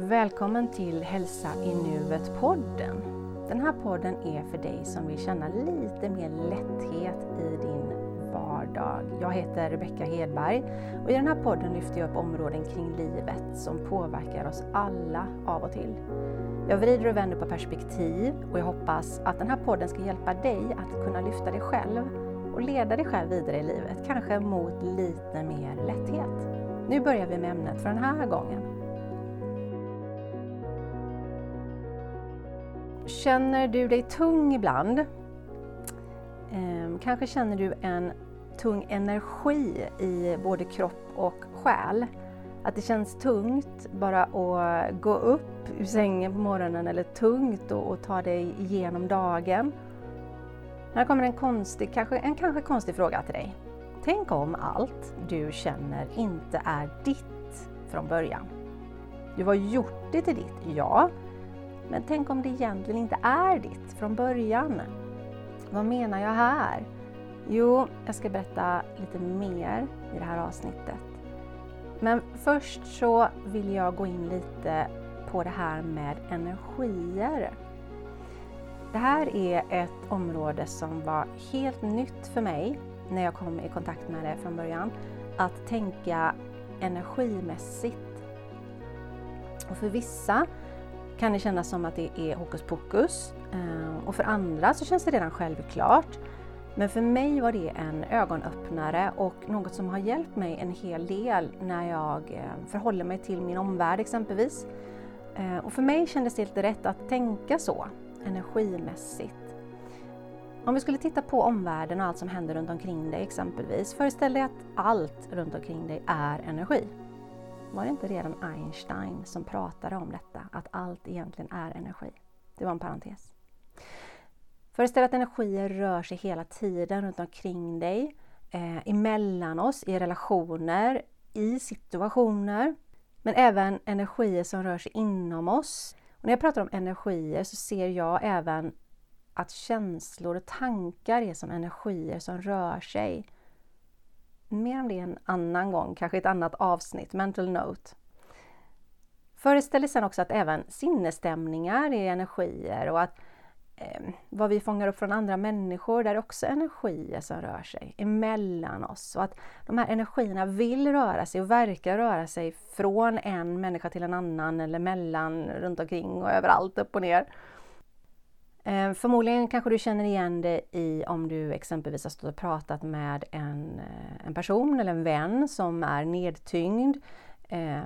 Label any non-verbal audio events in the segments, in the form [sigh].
Välkommen till Hälsa i nuet-podden. Den här podden är för dig som vill känna lite mer lätthet i din vardag. Jag heter Rebecka Hedberg och i den här podden lyfter jag upp områden kring livet som påverkar oss alla av och till. Jag vrider och vänder på perspektiv och jag hoppas att den här podden ska hjälpa dig att kunna lyfta dig själv och leda dig själv vidare i livet, kanske mot lite mer lätthet. Nu börjar vi med ämnet för den här gången. Känner du dig tung ibland? Ehm, kanske känner du en tung energi i både kropp och själ. Att det känns tungt bara att gå upp ur sängen på morgonen eller tungt att ta dig igenom dagen. Här kommer en konstig, kanske, en kanske konstig fråga till dig. Tänk om allt du känner inte är ditt från början. Du har gjort det till ditt, ja. Men tänk om det egentligen inte är ditt från början? Vad menar jag här? Jo, jag ska berätta lite mer i det här avsnittet. Men först så vill jag gå in lite på det här med energier. Det här är ett område som var helt nytt för mig när jag kom i kontakt med det från början. Att tänka energimässigt. Och för vissa kan det kännas som att det är hokus pokus ehm, och för andra så känns det redan självklart. Men för mig var det en ögonöppnare och något som har hjälpt mig en hel del när jag ehm, förhåller mig till min omvärld exempelvis. Ehm, och för mig kändes det helt rätt att tänka så, energimässigt. Om vi skulle titta på omvärlden och allt som händer runt omkring dig exempelvis. Föreställ dig att allt runt omkring dig är energi. Var det inte redan Einstein som pratade om detta, att allt egentligen är energi? Det var en parentes. Föreställ att energier rör sig hela tiden runt omkring dig, eh, emellan oss, i relationer, i situationer, men även energier som rör sig inom oss. Och när jag pratar om energier så ser jag även att känslor och tankar är som energier som rör sig. Mer om det en annan gång, kanske ett annat avsnitt, mental note. Föreställ dig sen också att även sinnesstämningar är energier och att eh, vad vi fångar upp från andra människor, där är också energier som rör sig emellan oss. Och att de här energierna vill röra sig och verkar röra sig från en människa till en annan eller mellan, runt omkring och överallt, upp och ner. Eh, förmodligen kanske du känner igen det i om du exempelvis har stått och pratat med en, eh, en person eller en vän som är nedtyngd eh,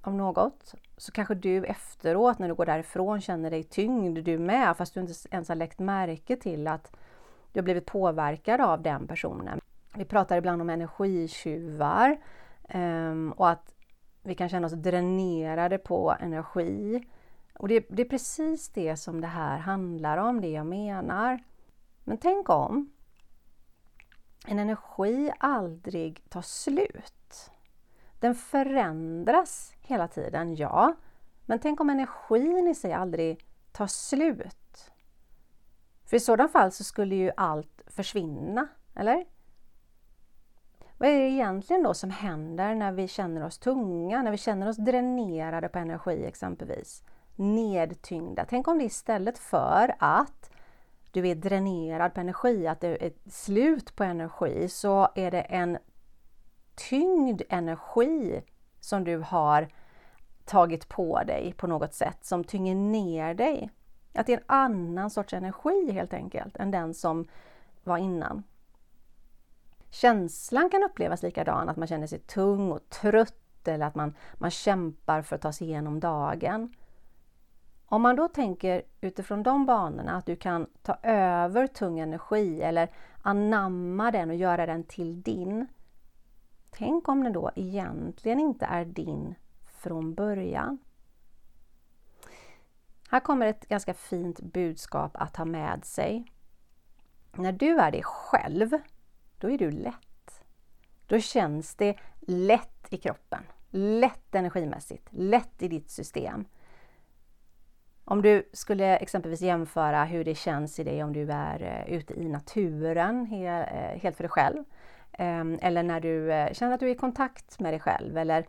av något. Så kanske du efteråt när du går därifrån känner dig tyngd du med fast du inte ens har läckt märke till att du har blivit påverkad av den personen. Vi pratar ibland om energitjuvar eh, och att vi kan känna oss dränerade på energi. Och det, det, är precis det som det här handlar om, det jag menar. Men tänk om en energi aldrig tar slut. Den förändras hela tiden, ja. Men tänk om energin i sig aldrig tar slut. För i sådana fall så skulle ju allt försvinna, eller? Vad är det egentligen då som händer när vi känner oss tunga, när vi känner oss dränerade på energi exempelvis? Nedtyngda. Tänk om det istället för att du är dränerad på energi, att det är slut på energi, så är det en tyngd energi som du har tagit på dig på något sätt, som tynger ner dig. Att det är en annan sorts energi helt enkelt än den som var innan. Känslan kan upplevas likadan, att man känner sig tung och trött eller att man, man kämpar för att ta sig igenom dagen. Om man då tänker utifrån de banorna att du kan ta över tung energi eller anamma den och göra den till din. Tänk om den då egentligen inte är din från början. Här kommer ett ganska fint budskap att ha med sig. När du är dig själv, då är du lätt. Då känns det lätt i kroppen, lätt energimässigt, lätt i ditt system. Om du skulle exempelvis jämföra hur det känns i dig om du är eh, ute i naturen eh, helt för dig själv. Ehm, eller när du eh, känner att du är i kontakt med dig själv eller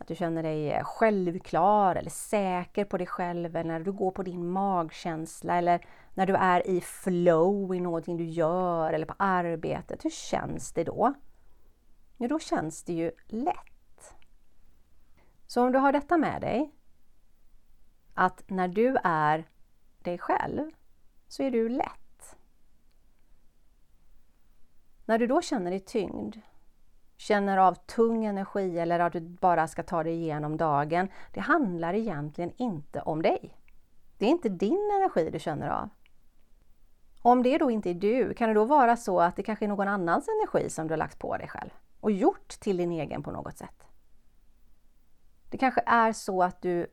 att du känner dig självklar eller säker på dig själv eller när du går på din magkänsla eller när du är i flow i någonting du gör eller på arbetet. Hur känns det då? Jo, då känns det ju lätt. Så om du har detta med dig, att när du är dig själv så är du lätt. När du då känner dig tyngd, känner av tung energi eller att du bara ska ta dig igenom dagen. Det handlar egentligen inte om dig. Det är inte din energi du känner av. Om det då inte är du, kan det då vara så att det kanske är någon annans energi som du har lagt på dig själv och gjort till din egen på något sätt? Det kanske är så att du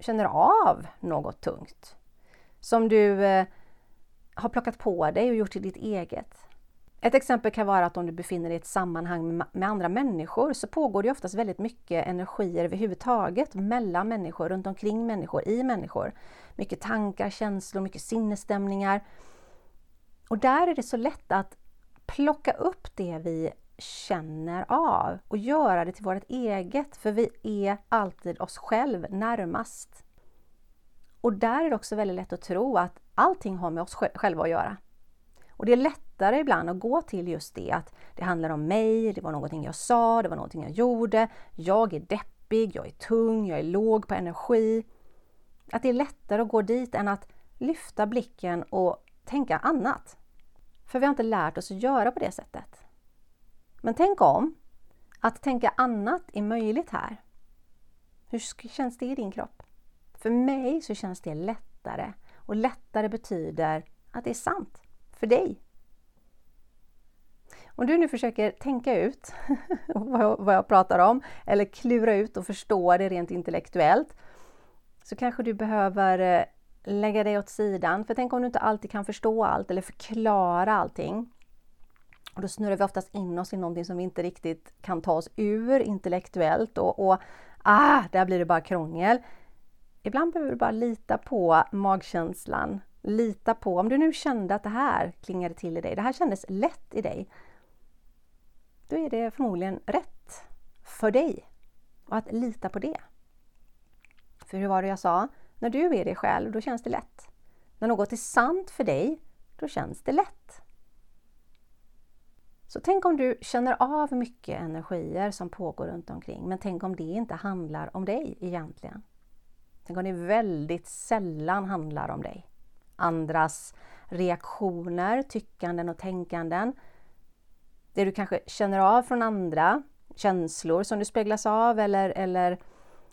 känner av något tungt som du eh, har plockat på dig och gjort till ditt eget. Ett exempel kan vara att om du befinner dig i ett sammanhang med andra människor så pågår det oftast väldigt mycket energier överhuvudtaget mellan människor, runt omkring människor, i människor. Mycket tankar, känslor, mycket sinnesstämningar. Och där är det så lätt att plocka upp det vi känner av och göra det till vårt eget, för vi är alltid oss själv närmast. Och där är det också väldigt lätt att tro att allting har med oss själva att göra. Och det är lättare ibland att gå till just det att det handlar om mig, det var någonting jag sa, det var någonting jag gjorde, jag är deppig, jag är tung, jag är låg på energi. Att det är lättare att gå dit än att lyfta blicken och tänka annat. För vi har inte lärt oss att göra på det sättet. Men tänk om att tänka annat är möjligt här. Hur känns det i din kropp? För mig så känns det lättare och lättare betyder att det är sant för dig. Om du nu försöker tänka ut [laughs] vad jag pratar om eller klura ut och förstå det rent intellektuellt så kanske du behöver eh, lägga dig åt sidan. För tänk om du inte alltid kan förstå allt eller förklara allting. Och då snurrar vi oftast in oss i någonting som vi inte riktigt kan ta oss ur intellektuellt och, och ah, där blir det bara krångel. Ibland behöver du bara lita på magkänslan. Lita på, om du nu kände att det här klingade till i dig, det här kändes lätt i dig. Då är det förmodligen rätt för dig. Och att lita på det. För hur var det jag sa? När du är dig själv, då känns det lätt. När något är sant för dig, då känns det lätt. Så tänk om du känner av mycket energier som pågår runt omkring, men tänk om det inte handlar om dig egentligen. Tänk om det väldigt sällan handlar om dig. Andras reaktioner, tyckanden och tänkanden. Det du kanske känner av från andra, känslor som du speglas av eller, eller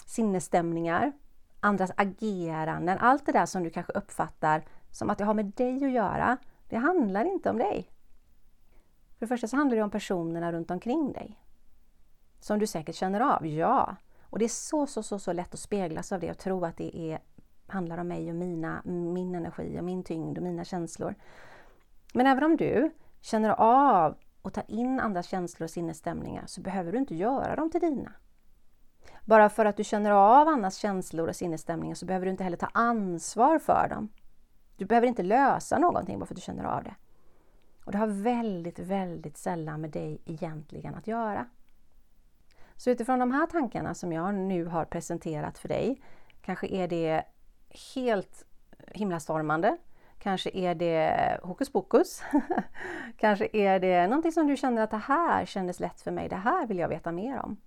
sinnesstämningar. Andras ageranden, allt det där som du kanske uppfattar som att det har med dig att göra. Det handlar inte om dig. För det första så handlar det om personerna runt omkring dig. Som du säkert känner av, ja. Och det är så, så, så, så lätt att speglas av det och tro att det är, handlar om mig och mina, min energi och min tyngd och mina känslor. Men även om du känner av och tar in andras känslor och sinnesstämningar så behöver du inte göra dem till dina. Bara för att du känner av andras känslor och sinnesstämningar så behöver du inte heller ta ansvar för dem. Du behöver inte lösa någonting bara för att du känner av det. Och det har väldigt, väldigt sällan med dig egentligen att göra. Så utifrån de här tankarna som jag nu har presenterat för dig, kanske är det helt himlastormande, kanske är det hokus pokus, [laughs] kanske är det någonting som du känner att det här kändes lätt för mig, det här vill jag veta mer om.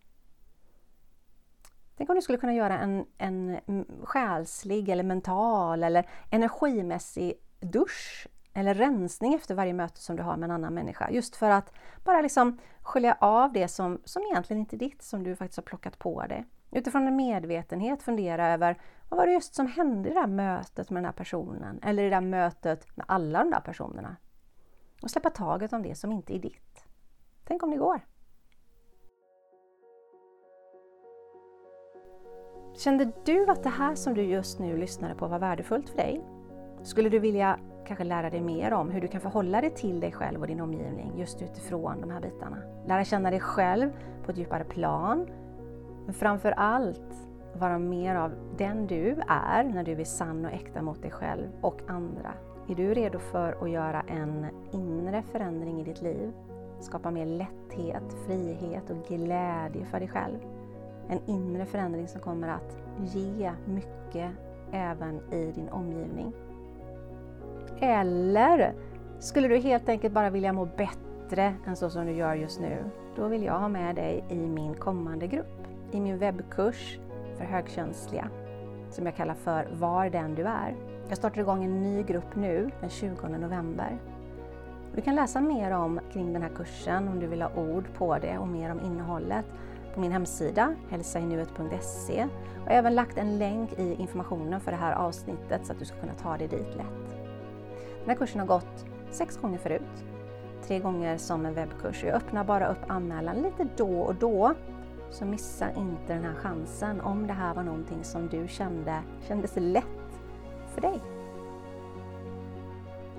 Tänk om du skulle kunna göra en, en själslig eller mental eller energimässig dusch eller rensning efter varje möte som du har med en annan människa. Just för att bara liksom skölja av det som, som egentligen inte är ditt, som du faktiskt har plockat på dig. Utifrån en medvetenhet fundera över vad var det just som hände i det där mötet med den här personen eller i det där mötet med alla de där personerna. Och släppa taget om det som inte är ditt. Tänk om det går? Kände du att det här som du just nu lyssnade på var värdefullt för dig? Skulle du vilja kanske lära dig mer om hur du kan förhålla dig till dig själv och din omgivning just utifrån de här bitarna. Lära känna dig själv på ett djupare plan. Men framför allt vara mer av den du är när du är sann och äkta mot dig själv och andra. Är du redo för att göra en inre förändring i ditt liv? Skapa mer lätthet, frihet och glädje för dig själv? En inre förändring som kommer att ge mycket även i din omgivning. Eller skulle du helt enkelt bara vilja må bättre än så som du gör just nu? Då vill jag ha med dig i min kommande grupp, i min webbkurs för högkänsliga som jag kallar för Var den du är. Jag startar igång en ny grupp nu den 20 november. Du kan läsa mer om kring den här kursen om du vill ha ord på det och mer om innehållet på min hemsida hälsainuet.se och även lagt en länk i informationen för det här avsnittet så att du ska kunna ta dig dit lätt. Den här kursen har gått sex gånger förut, tre gånger som en webbkurs. Jag öppnar bara upp anmälan lite då och då så missa inte den här chansen om det här var någonting som du kände kändes lätt för dig.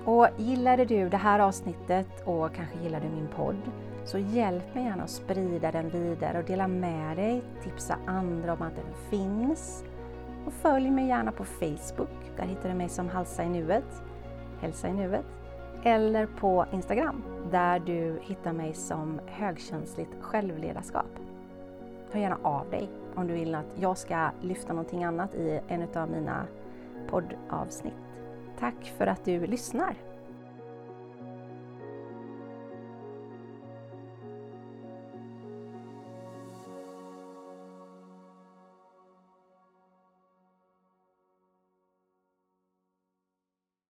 Och gillade du det här avsnittet och kanske gillar du min podd så hjälp mig gärna att sprida den vidare och dela med dig, tipsa andra om att den finns. Och följ mig gärna på Facebook, där hittar du mig som Halsa i nuet, Hälsa i nuet. Eller på Instagram, där du hittar mig som Högkänsligt självledarskap. Hör gärna av dig om du vill att jag ska lyfta någonting annat i en av mina poddavsnitt. Tack för att du lyssnar!